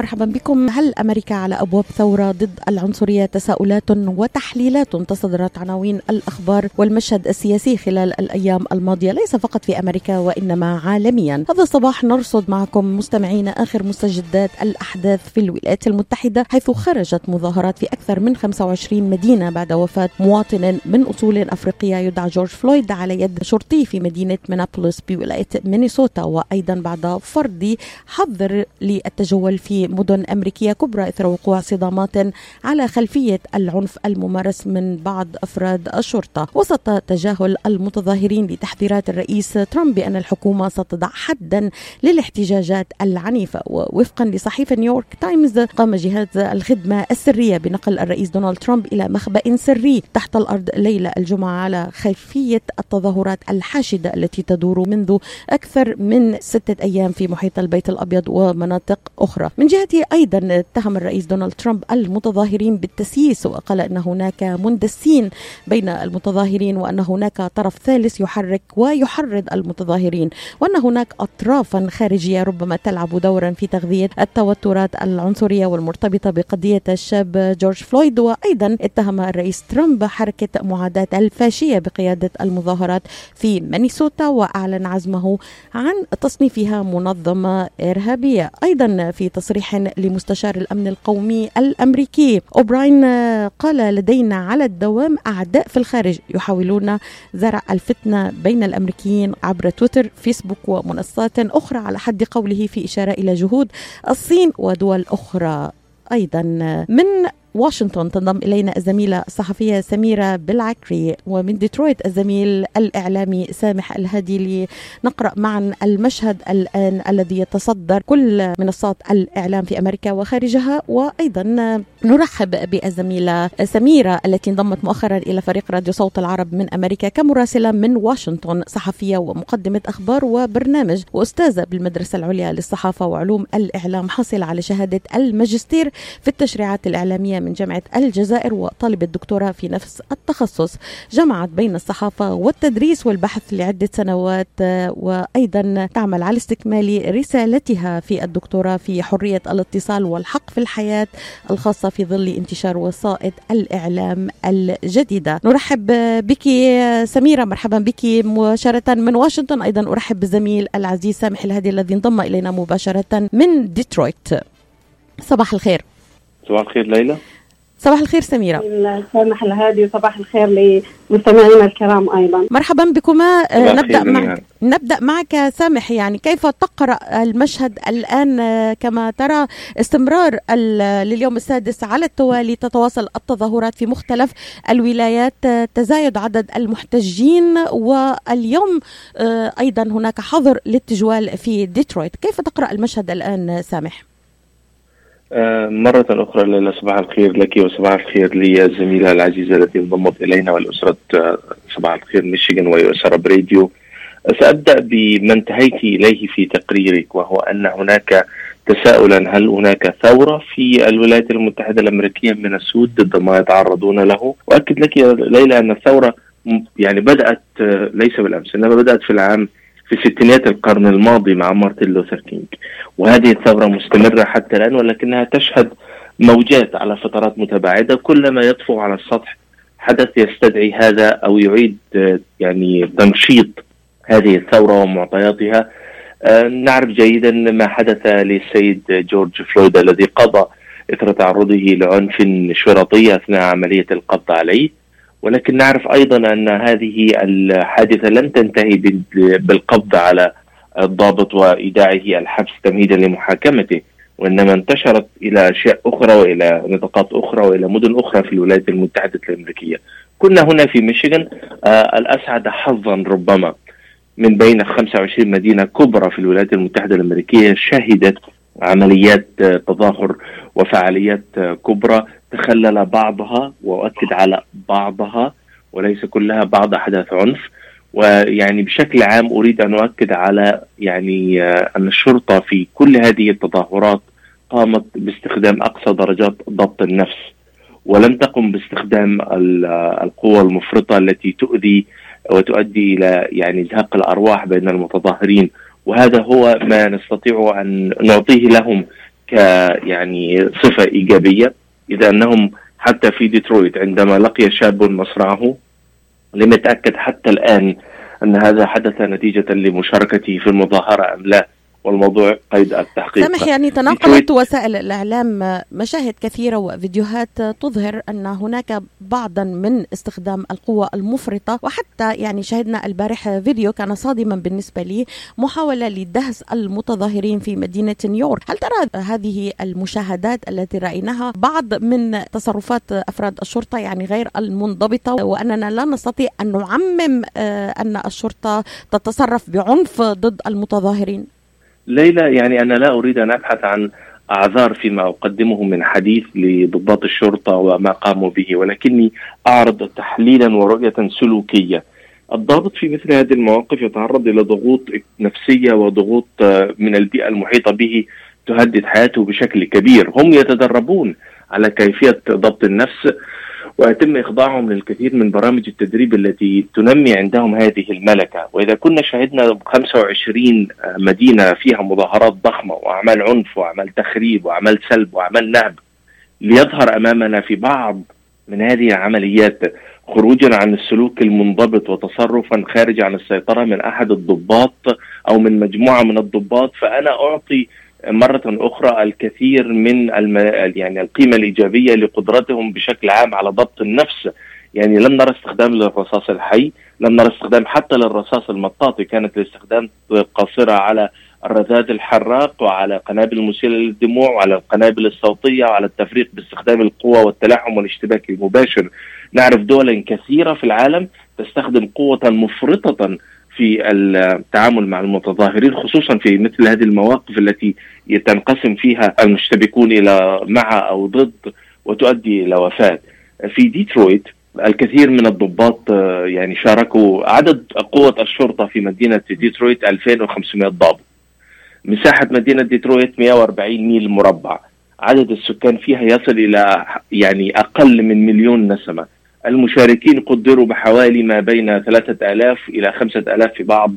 مرحبا بكم. هل أمريكا على أبواب ثورة ضد العنصرية تساؤلات وتحليلات تصدرت عناوين الأخبار والمشهد السياسي خلال الأيام الماضية؟ ليس فقط في أمريكا وإنما عالميا. هذا الصباح نرصد معكم مستمعينا آخر مستجدات الأحداث في الولايات المتحدة حيث خرجت مظاهرات في أكثر من 25 مدينة بعد وفاة مواطن من أصول أفريقية يدعى جورج فلويد على يد شرطي في مدينة مينابوليس بولاية مينيسوتا وأيضا بعد فرض حظر للتجول في مدن أمريكية كبرى إثر وقوع صدامات على خلفية العنف الممارس من بعض أفراد الشرطة. وسط تجاهل المتظاهرين لتحذيرات الرئيس ترامب بأن الحكومة ستضع حدا للاحتجاجات العنيفة. ووفقا لصحيفة نيويورك تايمز قام جهاز الخدمة السرية بنقل الرئيس دونالد ترامب إلى مخبأ سري تحت الأرض ليلة الجمعة على خلفية التظاهرات الحاشدة التي تدور منذ أكثر من ستة أيام في محيط البيت الأبيض ومناطق أخرى. من جهته أيضا اتهم الرئيس دونالد ترامب المتظاهرين بالتسييس وقال أن هناك مندسين بين المتظاهرين وأن هناك طرف ثالث يحرك ويحرض المتظاهرين وأن هناك أطرافا خارجية ربما تلعب دورا في تغذية التوترات العنصرية والمرتبطة بقضية الشاب جورج فلويد. وأيضا اتهم الرئيس ترامب حركة معاداة الفاشية بقيادة المظاهرات في مينيسوتا وأعلن عزمه عن تصنيفها منظمة إرهابية. أيضا في تصريح تصريح لمستشار الأمن القومي الأمريكي. أوبراين قال لدينا على الدوام أعداء في الخارج يحاولون زرع الفتنة بين الأمريكيين عبر تويتر فيسبوك ومنصات أخرى على حد قوله في إشارة إلى جهود الصين ودول أخرى أيضا. من واشنطن تنضم إلينا الزميلة الصحفية سميرة بالعكري ومن ديترويت الزميل الإعلامي سامح الهادي لنقرأ معا المشهد الآن الذي يتصدر كل منصات الإعلام في أمريكا وخارجها. وأيضا نرحب بالزميلة سميرة التي انضمت مؤخرا إلى فريق راديو صوت العرب من أمريكا كمراسلة من واشنطن صحفية ومقدمة أخبار وبرنامج. وأستاذة بالمدرسة العليا للصحافة وعلوم الإعلام حاصلة على شهادة الماجستير في التشريعات الإعلامية من جامعة الجزائر وطالبة دكتوراه في نفس التخصص. جمعت بين الصحافة والتدريس والبحث لعدة سنوات وأيضا تعمل على استكمال رسالتها في الدكتوراه في حرية الاتصال والحق في الحياة الخاصة في ظل انتشار وسائط الإعلام الجديدة. نرحب بك سميرة مرحبا بك مباشرة من واشنطن. أيضا أرحب بالزميل العزيز سامح الهادي الذي انضم إلينا مباشرة من ديترويت. صباح الخير. صباح الخير ليلى. صباح الخير سميرة. سامح الهادي وصباح الخير لمستمعينا الكرام أيضا. مرحبا بكما نبدأ معك نبدأ معك سامح يعني. كيف تقرأ المشهد الآن؟ كما ترى استمرار لليوم السادس على التوالي. تتواصل التظاهرات في مختلف الولايات. تزايد عدد المحتجين. واليوم أيضا هناك حظر للتجوال في ديترويت. كيف تقرأ المشهد الآن سامح؟ مرة أخرى ليلى صباح الخير لك وصباح الخير للزميلة العزيزة التي انضمت إلينا ولأسرة صباح الخير ميشيغان وأسرة راديو. سأبدأ بما انتهيت إليه في تقريرك وهو أن هناك تساؤلا هل هناك ثورة في الولايات المتحدة الأمريكية من السود ضد ما يتعرضون له؟ وأكد لك يا ليلى أن الثورة يعني بدأت ليس بالأمس إنما بدأت في العام في ستينيات القرن الماضي مع مارتن لوثر كينج. وهذه الثورة مستمرة حتى الآن ولكنها تشهد موجات على فترات متباعدة. كلما يطفو على السطح حدث يستدعي هذا أو يعيد يعني تنشيط هذه الثورة ومعطياتها. نعرف جيدا ما حدث للسيد جورج فلويد الذي قضى إثر تعرضه لعنف شرطي أثناء عملية القبض عليه. ولكن نعرف أيضا أن هذه الحادثة لم تنتهي بالقبض على الضابط وإيداعه الحبس تمهيدا لمحاكمته وإنما انتشرت إلى أشياء أخرى وإلى نطاقات أخرى وإلى مدن أخرى في الولايات المتحدة الأمريكية. كنا هنا في ميشيغان آه الأسعد حظا ربما من بين 25 مدينة كبرى في الولايات المتحدة الأمريكية شهدت عمليات تظاهر وفعاليات كبرى تخلل بعضها وأؤكد على بعضها وليس كلها بعض أحداث عنف. ويعني بشكل عام أريد أن أؤكد على يعني أن الشرطة في كل هذه التظاهرات قامت باستخدام أقصى درجات ضبط النفس ولم تقم باستخدام القوة المفرطة التي تؤذي وتؤدي إلى يعني زهق الأرواح بين المتظاهرين. وهذا هو ما نستطيع أن نعطيه لهم ك يعني صفة إيجابية. إذا أنهم حتى في ديترويت عندما لقي شاب مصرعه لم يتأكد حتى الآن أن هذا حدث نتيجة لمشاركته في المظاهرة أم لا. والموضوع قيد التحقيق. سامح يعني تناقلت وسائل الإعلام مشاهد كثيرة وفيديوهات تظهر أن هناك بعضا من استخدام القوة المفرطة وحتى يعني شهدنا البارح فيديو كان صادما بالنسبة لي محاولة لدهس المتظاهرين في مدينة نيويورك. هل ترى هذه المشاهدات التي رأيناها بعض من تصرفات أفراد الشرطة يعني غير المنضبطة؟ وأننا لا نستطيع أن نعمم آه، أن الشرطة تتصرف بعنف ضد المتظاهرين. ليلى يعني أنا لا أريد أن أبحث عن أعذار فيما أقدمه من حديث لضباط الشرطة وما قاموا به ولكني أعرض تحليلا ورؤية سلوكية. الضابط في مثل هذه المواقف يتعرض إلى ضغوط نفسية وضغوط آه، من البيئة المحيطة به تهدد حياته بشكل كبير. هم يتدربون على كيفية ضبط النفس ويتم إخضاعهم للكثير من برامج التدريب التي تنمي عندهم هذه الملكة. وإذا كنا شهدنا 25 مدينة فيها مظاهرات ضخمة وأعمال عنف وأعمال تخريب وأعمال سلب وأعمال نهب ليظهر أمامنا في بعض من هذه العمليات خروجا عن السلوك المنضبط وتصرفا خارج عن السيطرة من أحد الضباط أو من مجموعة من الضباط فأنا أعطي مرة أخرى الكثير من الم... يعني القيمة الإيجابية لقدرتهم بشكل عام على ضبط النفس. يعني لم نرى استخدام للرصاص الحي لم نرى استخدام حتى للرصاص المطاطي. كانت الاستخدام قاصرة على الرذاذ الحراق وعلى قنابل المسيلة للدموع وعلى القنابل الصوتية وعلى التفريق باستخدام القوة والتلاحم والاشتباك المباشر. نعرف دولا كثيرة في العالم تستخدم قوة مفرطة في التعامل مع المتظاهرين خصوصا في مثل هذه المواقف التي تنقسم فيها المشتبكون إلى مع أو ضد وتؤدي إلى وفاة. في ديترويت الكثير من الضباط آه، يعني شاركوا عدد قوة الشرطة في مدينة ديترويت 2500 ضابط. مساحة مدينة ديترويت 140 ميل مربع. عدد السكان فيها يصل إلى يعني أقل من مليون نسمة. المشاركين قدروا بحوالي ما بين ثلاثة آلاف إلى خمسة آلاف في بعض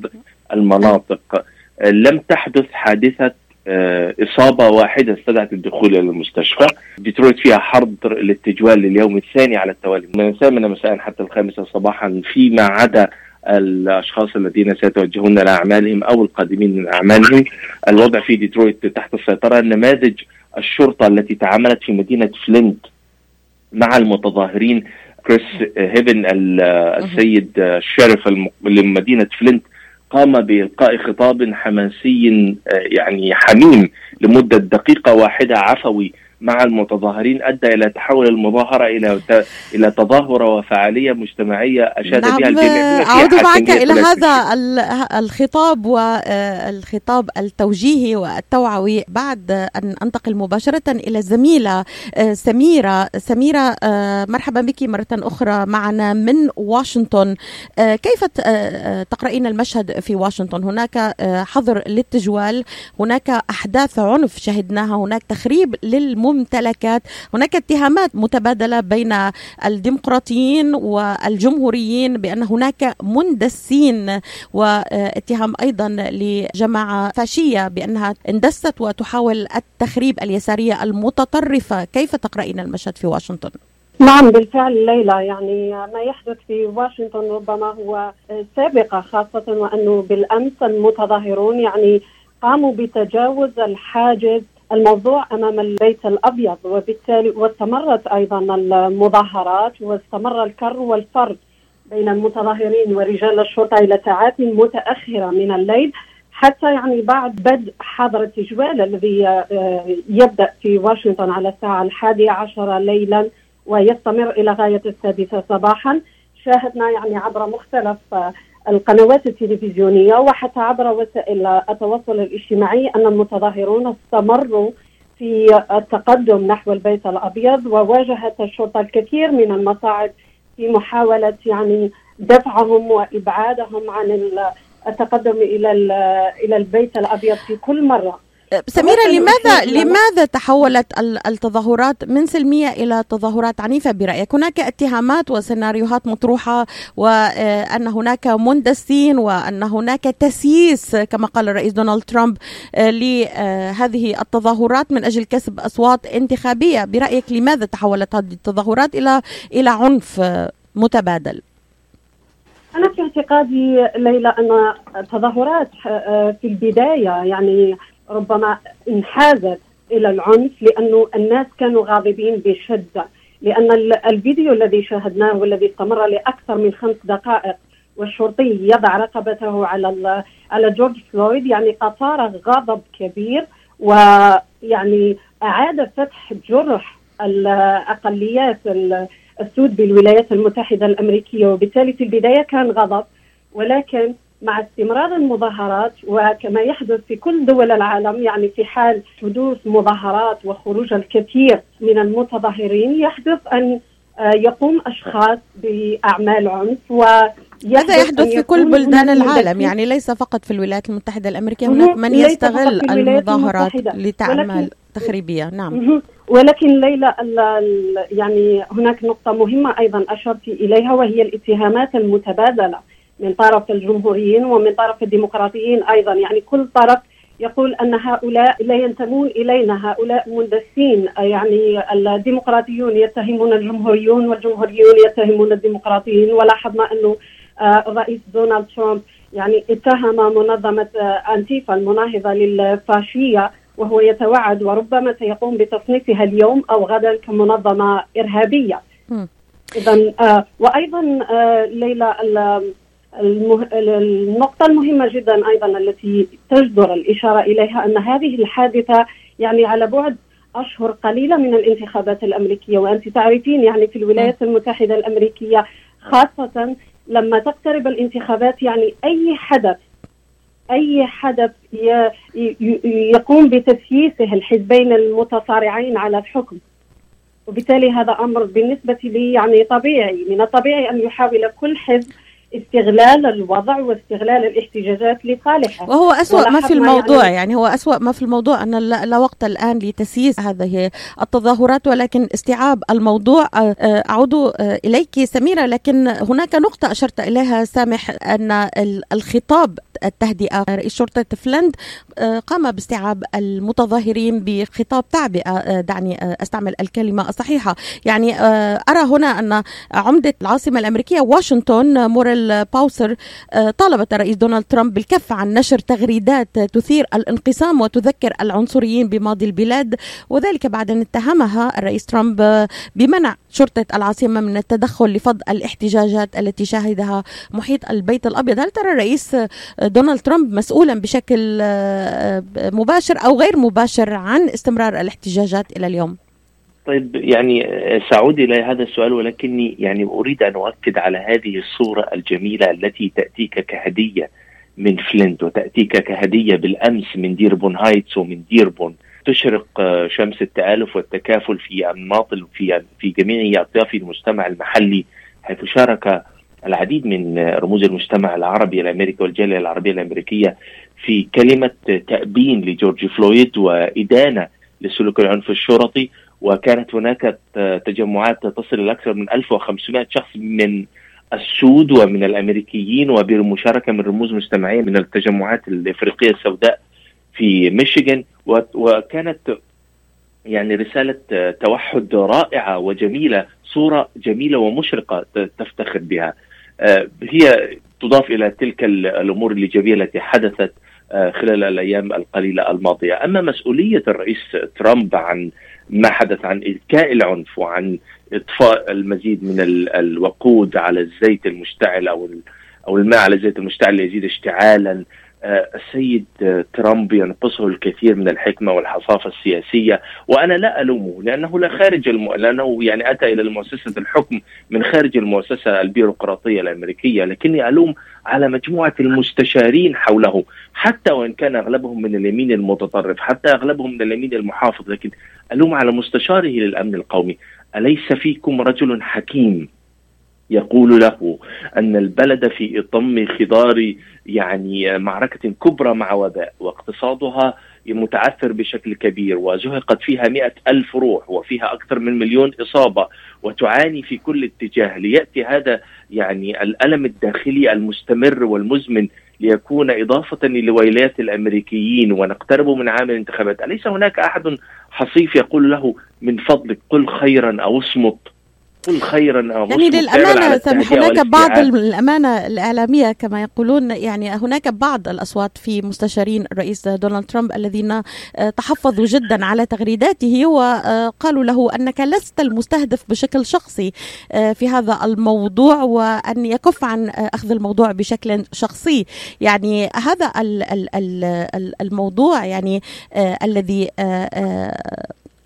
المناطق. لم تحدث حادثة آه، إصابة واحدة استدعت الدخول إلى المستشفى. ديترويت فيها حظر التجوال لليوم الثاني على التوالي. من الثامنة مساء حتى الخامسة صباحا فيما عدا الأشخاص الذين سيتوجهون لاعمالهم أو القادمين من أعمالهم. الوضع في ديترويت تحت السيطرة. نماذج الشرطة التي تعاملت في مدينة فلينت مع المتظاهرين كريس هيفن السيد الشريف لمدينة فلينت قام بإلقاء خطاب حماسي يعني حميم لمدة دقيقة واحدة عفوي. مع المتظاهرين أدى إلى تحول المظاهرة إلى إلى تظاهرة وفعالية مجتمعية أشاد نعم بها الجميع. أعود معك إلى هذا الخطاب والخطاب التوجيهي والتوعوي بعد أن أنتقل مباشرة إلى الزميله آه، سميرة. سميرة آه، مرحبا بك مرة أخرى معنا من واشنطن. آه، كيف تقرأين المشهد في واشنطن؟ هناك حظر للتجوال هناك أحداث عنف شهدناها هناك تخريب للم ممتلكات. هناك اتهامات متبادلة بين الديمقراطيين والجمهوريين بأن هناك مندسين واتهام أيضا لجماعة فاشية بأنها اندست وتحاول التخريب اليسارية المتطرفة. كيف تقرأين المشهد في واشنطن؟ نعم بالفعل ليلى يعني ما يحدث في واشنطن ربما هو سابقة خاصة وأنه بالأمس المتظاهرون يعني قاموا بتجاوز الحاجز الموضوع أمام البيت الأبيض وبالتالي واستمرت أيضا المظاهرات واستمر الكر والفرد بين المتظاهرين ورجال الشرطة إلى ساعات متأخرة من الليل حتى يعني بعد بدء حظر التجوال الذي آه، يبدأ في واشنطن على الساعة الحادية عشر ليلا ويستمر إلى غاية السادسة صباحا. شاهدنا يعني عبر مختلف آه، القنوات التلفزيونية وحتى عبر وسائل التواصل الاجتماعي أن المتظاهرون استمروا في التقدم نحو البيت الأبيض وواجهت الشرطة الكثير من المصاعب في محاولة يعني دفعهم وإبعادهم عن التقدم إلى إلى البيت الأبيض في كل مرة. سميرة لماذا لماذا تحولت التظاهرات من سلمية إلى تظاهرات عنيفة برأيك؟ هناك اتهامات وسيناريوهات مطروحة وأن هناك مندسين وأن هناك تسييس كما قال الرئيس دونالد ترامب لهذه التظاهرات من أجل كسب أصوات انتخابية برأيك لماذا تحولت هذه التظاهرات إلى إلى عنف متبادل؟ أنا في اعتقادي ليلى أن التظاهرات في البداية يعني ربما انحازت إلى العنف لأنه الناس كانوا غاضبين بشدة. لأن الفيديو الذي شاهدناه والذي استمر لأكثر من خمس دقائق والشرطي يضع رقبته على على جورج فلويد يعني اثار غضب كبير ويعني أعاد فتح جرح الأقليات السود بالولايات المتحدة الأمريكية. وبالتالي في البداية كان غضب ولكن مع استمرار المظاهرات وكما يحدث في كل دول العالم يعني في حال حدوث مظاهرات وخروج الكثير من المتظاهرين يحدث أن آه، يقوم أشخاص بأعمال عنف و هذا يحدث في كل بلدان العالم؟ يعني ليس فقط في الولايات المتحدة الأمريكية هناك من يستغل المظاهرات لتعمل تخريبية. نعم. ولكن ليلى يعني هناك نقطة مهمة أيضا أشرت إليها وهي الاتهامات المتبادلة. من طرف الجمهوريين ومن طرف الديمقراطيين أيضا. يعني كل طرف يقول أن هؤلاء لا ينتمون إلينا. هؤلاء مندسين يعني الديمقراطيون يتهمون الجمهوريون والجمهوريون يتهمون الديمقراطيين. ولاحظنا أنه آه، الرئيس دونالد ترامب يعني اتهم منظمة آه، أنتيفا المناهضة للفاشية وهو يتوعد وربما سيقوم بتصنيفها اليوم أو غدا كمنظمة إرهابية. اذا آه وأيضا ليلى المه... النقطة المهمة جدا أيضا التي تجدر الإشارة إليها أن هذه الحادثة يعني على بعد أشهر قليلة من الانتخابات الأمريكية وأنت تعرفين يعني في الولايات المتحدة الأمريكية خاصة لما تقترب الانتخابات يعني أي حدث أي حدث ي... يقوم بتسييسه الحزبين المتصارعين على الحكم. وبالتالي هذا أمر بالنسبة لي يعني طبيعي من الطبيعي أن يحاول كل حزب استغلال الوضع واستغلال الاحتجاجات لصالحه. وهو أسوأ ما في الموضوع يعني, يعني هو أسوأ ما في الموضوع أن لا وقت الآن لتسييس هذه التظاهرات ولكن استيعاب الموضوع آه، آه، أعود آه، إليك سميرة لكن هناك نقطة أشرت إليها سامح أن الخطاب التهدئة رئيس شرطة فلند قام باستيعاب المتظاهرين بخطاب تعبئة. دعني أستعمل الكلمة الصحيحة. يعني أرى هنا أن عمدة العاصمة الأمريكية واشنطن موريل باوسر آه، طالبت الرئيس دونالد ترامب بالكف عن نشر تغريدات تثير الانقسام وتذكر العنصريين بماضي البلاد وذلك بعد أن اتهمها الرئيس ترامب آه، بمنع شرطة العاصمة من التدخل لفض الاحتجاجات التي شهدها محيط البيت الأبيض هل ترى الرئيس آه، دونالد ترامب مسؤولا بشكل مباشر أو غير مباشر عن استمرار الاحتجاجات إلى اليوم؟ طيب يعني سأعود إلى هذا السؤال ولكني يعني أريد أن أؤكد على هذه الصورة الجميلة التي تأتيك كهدية من فلنت وتأتيك كهدية بالأمس من ديربون هايتس ومن ديربون. تشرق شمس التآلف والتكافل في أنماط في في جميع أطياف المجتمع المحلي حيث شارك العديد من رموز المجتمع العربي الامريكي والجالية العربية الامريكيه في كلمة تأبين لجورج فلويد وإدانة لسلوك العنف الشرطي. وكانت هناك تجمعات تصل إلى أكثر من 1500 شخص من السود ومن الأمريكيين وبمشاركه من رموز مجتمعيه من التجمعات الإفريقية السوداء في ميشيغان. وكانت يعني رسالة توحد رائعة وجميلة صورة جميلة ومشرقة تفتخر بها. آه، هي تضاف إلى تلك الأمور الإيجابية التي حدثت آه، خلال الأيام القليلة الماضية، أما مسؤولية الرئيس ترامب عن ما حدث عن إذكاء العنف وعن إطفاء المزيد من الوقود على الزيت المشتعل أو أو الماء على الزيت المشتعل ليزيد اشتعالا. آه، السيد ترامب ينقصه الكثير من الحكمة والحصافة السياسية وأنا لا ألومه لأنه لا خارج الم... لأنه يعني أتى إلى مؤسسه الحكم من خارج المؤسسة البيروقراطية الأمريكية لكني ألوم على مجموعة المستشارين حوله حتى وإن كان أغلبهم من اليمين المتطرف حتى أغلبهم من اليمين المحافظ لكن ألوم على مستشاره للأمن القومي. أليس فيكم رجل حكيم يقول له أن البلد في إطم خضار يعني معركة كبرى مع وباء واقتصادها متعثر بشكل كبير وزهقت فيها مئة ألف روح وفيها أكثر من مليون إصابة وتعاني في كل اتجاه. ليأتي هذا يعني الألم الداخلي المستمر والمزمن ليكون إضافة للويلات الأمريكيين ونقترب من عام الانتخابات. أليس هناك أحد حصيف يقول له من فضلك قل خيرا أو اصمت قل خيرا أو يعني سامح هناك بعض الأمانة الإعلامية كما يقولون يعني هناك بعض الأصوات في مستشارين الرئيس دونالد ترامب الذين آه، تحفظوا جدا على تغريداته وقالوا له أنك لست المستهدف بشكل شخصي آه، في هذا الموضوع وأن يكف عن أخذ الموضوع بشكل شخصي. يعني هذا الموضوع يعني آه، الذي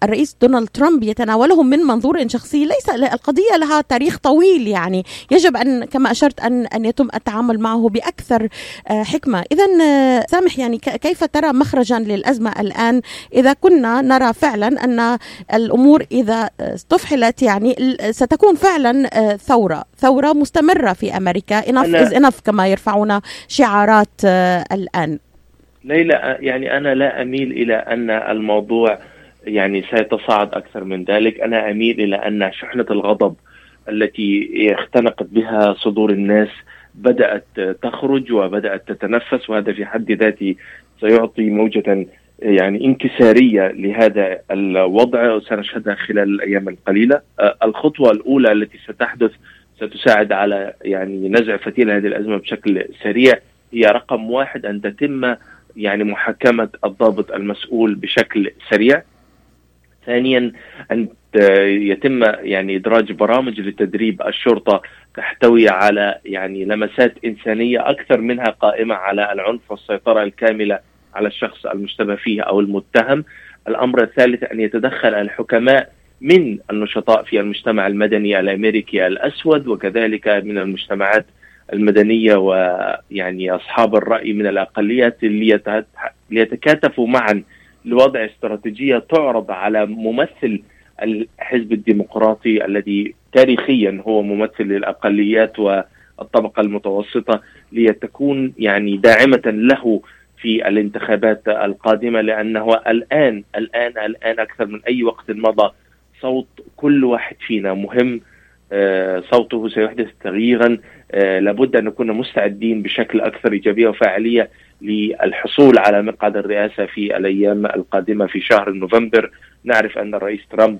الرئيس دونالد ترامب يتناوله من منظور شخصي ليس القضية لها تاريخ طويل يعني. يجب أن كما أشرت أن أن يتم التعامل معه بأكثر آه، حكمة. اذا آه، سامح يعني كيف ترى مخرجا للأزمة الآن؟ إذا كنا نرى فعلا أن الأمور إذا استفحلت يعني ستكون فعلا آه، ثورة. ثورة مستمرة في أمريكا. Enough is enough كما يرفعون شعارات الآن. ليلى يعني أنا لا أميل إلى أن الموضوع يعني سيتصاعد أكثر من ذلك. أنا أميل إلى أن شحنة الغضب التي اختنقت بها صدور الناس بدأت تخرج وبدأت تتنفس وهذا في حد ذاته سيعطي موجة يعني انكسارية لهذا الوضع وسنشهدها خلال الأيام القليلة. الخطوة الأولى التي ستحدث ستساعد على يعني نزع فتيل هذه الأزمة بشكل سريع هي رقم واحد أن تتم يعني محاكمة الضابط المسؤول بشكل سريع. ثانيا أن يتم يعني إدراج برامج لتدريب الشرطة تحتوي على يعني لمسات إنسانية أكثر منها قائمة على العنف والسيطرة الكاملة على الشخص المشتبه فيه أو المتهم. الأمر الثالث أن يتدخل الحكماء من النشطاء في المجتمع المدني الأمريكي الأسود وكذلك من المجتمعات المدنية ويعني أصحاب الرأي من الأقليات ليتكاتفوا معا لوضع استراتيجية تعرض على ممثل الحزب الديمقراطي الذي تاريخيا هو ممثل للأقليات والطبقة المتوسطة لتكون يعني داعمة له في الانتخابات القادمة لأنه الآن الآن الآن أكثر من أي وقت مضى صوت كل واحد فينا مهم. آه، صوته سيحدث تغييرا. آه، لابد أن نكون مستعدين بشكل أكثر إيجابية وفاعلية للحصول على مقعد الرئاسة في الأيام القادمة في شهر نوفمبر. نعرف أن الرئيس ترامب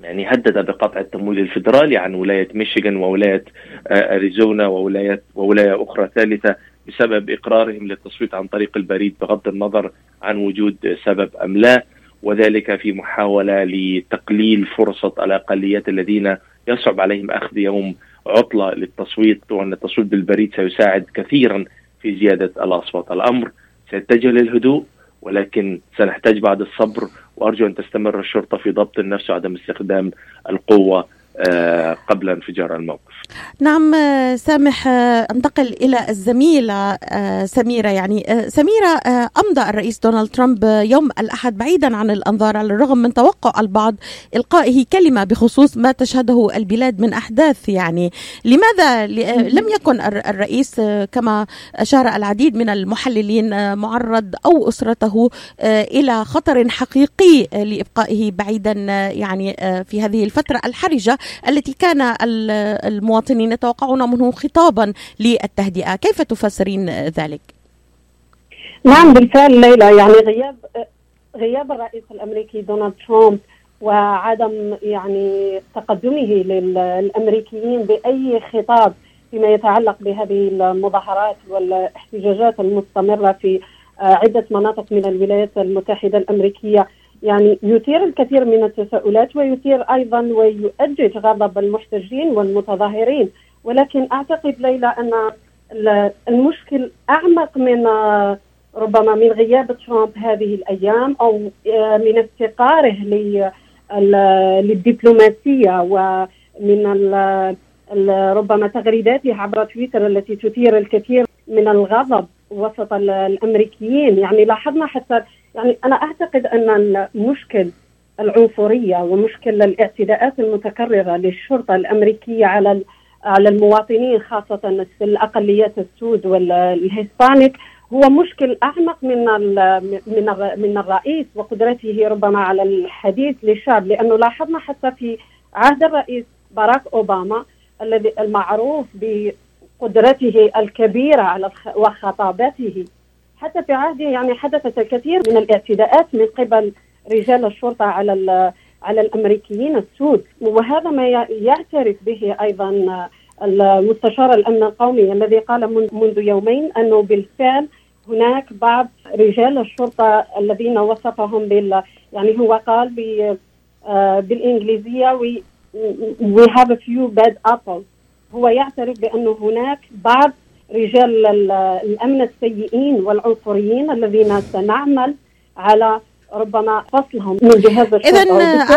يعني هدد بقطع التمويل الفيدرالي عن ولاية ميشيغان وولاية آه، أريزونا وولايات وولاية أخرى ثالثة بسبب إقرارهم للتصويت عن طريق البريد بغض النظر عن وجود سبب أم لا وذلك في محاولة لتقليل فرصه الأقليات الذين يصعب عليهم أخذ يوم عطلة للتصويت وأن التصويت بالبريد سيساعد كثيرا في زيادة الاصوات، الأمر سيتجه للهدوء ولكن سنحتاج بعد الصبر وأرجو أن تستمر الشرطة في ضبط النفس وعدم استخدام القوة آه، قبل انفجار الموقف. نعم آه، سامح آه، انتقل إلى الزميلة سميرة. يعني سميرة أمضى الرئيس دونالد ترامب يوم الأحد بعيدا عن الأنظار على الرغم من توقع البعض إلقائه كلمة بخصوص ما تشهده البلاد من أحداث. يعني لماذا لم يكن الرئيس كما أشار العديد من المحللين معرض أو أسرته إلى خطر حقيقي لإبقائه بعيدا يعني في هذه الفترة الحرجة. التي كان المواطنين يتوقعون منه خطابا للتهدئة. كيف تفسرين ذلك؟ نعم بالفعل ليلى. يعني غياب غياب الرئيس الأمريكي دونالد ترامب وعدم يعني تقدمه للأمريكيين بأي خطاب فيما يتعلق بهذه المظاهرات والاحتجاجات المستمرة في عدة مناطق من الولايات المتحدة الأمريكية يعني يثير الكثير من التساؤلات ويثير أيضا ويؤجج غضب المحتجين والمتظاهرين. ولكن أعتقد ليلى أن المشكل أعمق من ربما من غياب ترامب هذه الأيام أو من افتقاره للدبلوماسية ومن ربما تغريداته عبر تويتر التي تثير الكثير من الغضب وسط الأمريكيين. يعني لاحظنا حتى يعني أنا أعتقد أن المشكل العنصريه ومشكل الاعتداءات المتكررة للشرطة الأمريكية على على المواطنين خاصة الأقليات السود والهسبانيك هو مشكل أعمق من من من الرئيس وقدرته ربما على الحديث للشعب لأنه لاحظنا حتى في عهد الرئيس باراك أوباما الذي المعروف بقدرته الكبيرة على وخطابته حتى في عهده يعني حدثت الكثير من الاعتداءات من قبل رجال الشرطة على على الأمريكيين السود. وهذا ما يعترف به أيضا المستشار الأمن القومي الذي قال منذ يومين أنه بالفعل هناك بعض رجال الشرطة الذين وصفهم بال يعني هو قال ب آه، بالإنجليزية we, we have a few bad apples. هو يعترف بانه هناك بعض رجال الأمن السيئين والعنصريين الذين سنعمل على ربما فصلهم من جهاز الشرطة إذا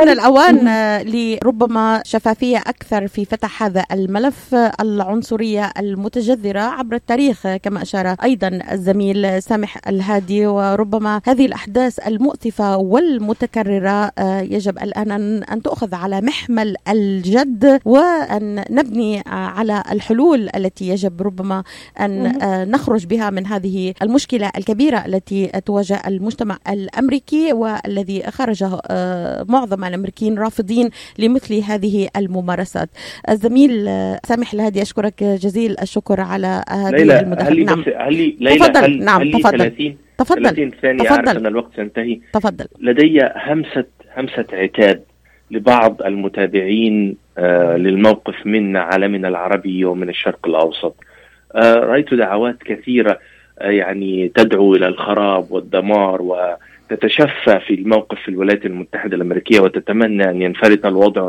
آن الأوان لربما شفافية أكثر في فتح هذا الملف العنصرية المتجذرة عبر التاريخ كما أشار أيضا الزميل سامح الهادي. وربما هذه الأحداث المؤسفة والمتكررة آه، يجب الآن أن تؤخذ على محمل الجد وأن نبني على الحلول التي يجب ربما أن آه، نخرج بها من هذه المشكلة الكبيرة التي تواجه المجتمع الأمريكي. والذي خرج آه، معظم الأمريكيين رافضين لمثل هذه الممارسات. الزميل آه، سامح الهادي أشكرك جزيل الشكر على هذه المداخلة. نعم. هل ليلى تفضل هل نعم هل تفضل 30 تفضل 30 ثانية تفضل. أعرف أن الوقت سينتهي تفضل لدي همسة همسة عتاب لبعض المتابعين آه للموقف من عالمنا العربي ومن الشرق الأوسط آه رأيت دعوات كثيرة آه يعني تدعو إلى الخراب والدمار و تتشفى في الموقف في الولايات المتحدة الأمريكية وتتمنى أن ينفرط الوضع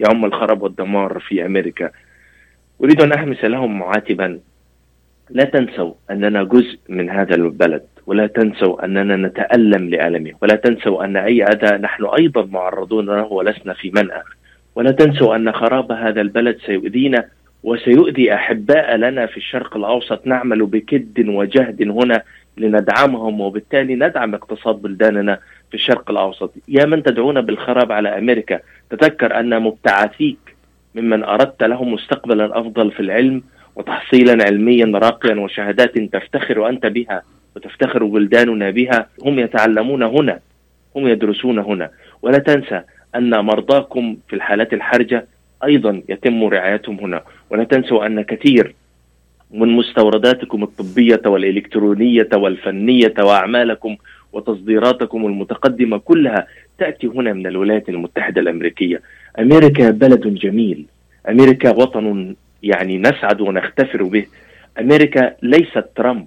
ويعم الخراب والدمار في أمريكا. أريد أن أحمس لهم معاتبا. لا تنسوا أننا جزء من هذا البلد ولا تنسوا أننا نتألم لألمه ولا تنسوا أن أي أذى نحن أيضا معرضون له ولسنا في منأى. ولا تنسوا أن خراب هذا البلد سيؤذينا وسيؤذي أحباء لنا في الشرق الأوسط. نعمل بكد وجهد هنا لندعمهم وبالتالي ندعم اقتصاد بلداننا في الشرق الأوسط، يا من تدعون بالخراب على أمريكا، تذكر أن مبتعثيك ممن أردت لهم مستقبلا أفضل في العلم وتحصيلا علميا راقيا وشهادات تفتخر أنت بها وتفتخر بلداننا بها. هم يتعلمون هنا. هم يدرسون هنا. ولا تنسى أن مرضاكم في الحالات الحرجة أيضا يتم رعايتهم هنا. ولا تنسوا أن كثير من مستورداتكم الطبية والإلكترونية والفنية وأعمالكم وتصديراتكم المتقدمة كلها تأتي هنا من الولايات المتحدة الأمريكية. أمريكا بلد جميل. أمريكا وطن يعني نسعد ونختفر به. أمريكا ليست ترامب.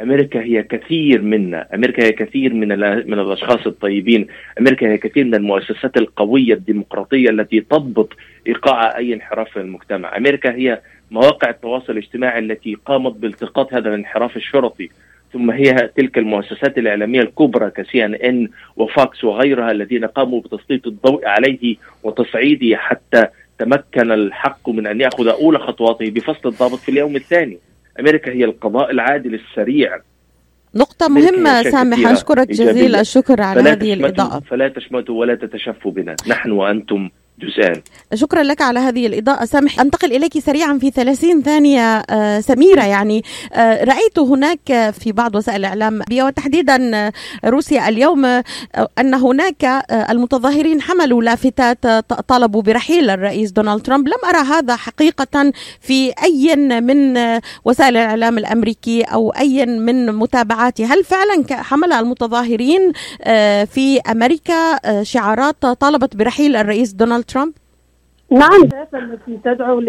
أمريكا هي كثير منا، أمريكا هي كثير من من الأشخاص الطيبين، أمريكا هي كثير من المؤسسات القوية الديمقراطية التي تضبط إيقاع أي انحراف في المجتمع، أمريكا هي مواقع التواصل الاجتماعي التي قامت بالتقاط هذا الانحراف الشرطي ثم هي تلك المؤسسات الإعلامية الكبرى كسي ان ان وفاكس وغيرها الذين قاموا بتسليط الضوء عليه وتصعيده حتى تمكن الحق من أن يأخذ أولى خطواته بفصل الضابط في اليوم الثاني. أمريكا هي القضاء العادل السريع. نقطة مهمة سامح أشكرك جزيل الشكر على هذه الإضاءة. فلا تشمتوا ولا تتشفوا بنا. نحن وأنتم جزئان شكرا لك على هذه الإضاءة. سامح أنتقل إليك سريعا في 30 ثانية آه، سميرة يعني. آه، رأيت هناك في بعض وسائل الإعلام وتحديدا روسيا اليوم آه، أن هناك المتظاهرين حملوا لافتات طالبوا برحيل الرئيس دونالد ترامب. لم أرى هذا حقيقة في أي من وسائل الإعلام الأمريكي أو أي من متابعاتي. هل فعلا حمل المتظاهرين في أمريكا شعارات طالبت برحيل الرئيس دونالد ترامب؟ نعم التي تدعو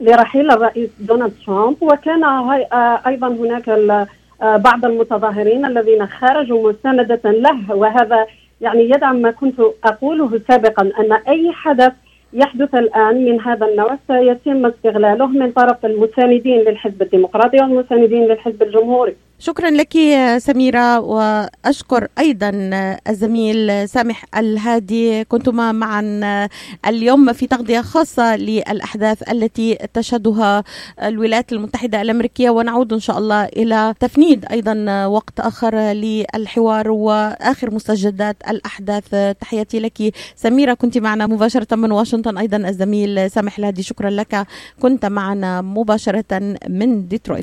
لرحيل الرئيس دونالد ترامب وكان آه، أيضا هناك آه، بعض المتظاهرين الذين خرجوا مستندة له وهذا يعني يدعم ما كنت أقوله سابقا أن أي حدث يحدث الآن من هذا النوع سيتم استغلاله من طرف المساندين للحزب الديمقراطي والمساندين للحزب الجمهوري. شكرا لك سميرة وأشكر أيضا الزميل سامح الهادي. كنتما معا اليوم في تغطية خاصة للأحداث التي تشهدها الولايات المتحدة الأمريكية ونعود إن شاء الله إلى تفنيد أيضا وقت آخر للحوار وآخر مستجدات الأحداث. تحياتي لك سميرة كنت معنا مباشرة من واشنطن. أيضا الزميل سامح الهادي شكرا لك كنت معنا مباشرة من ديترويت.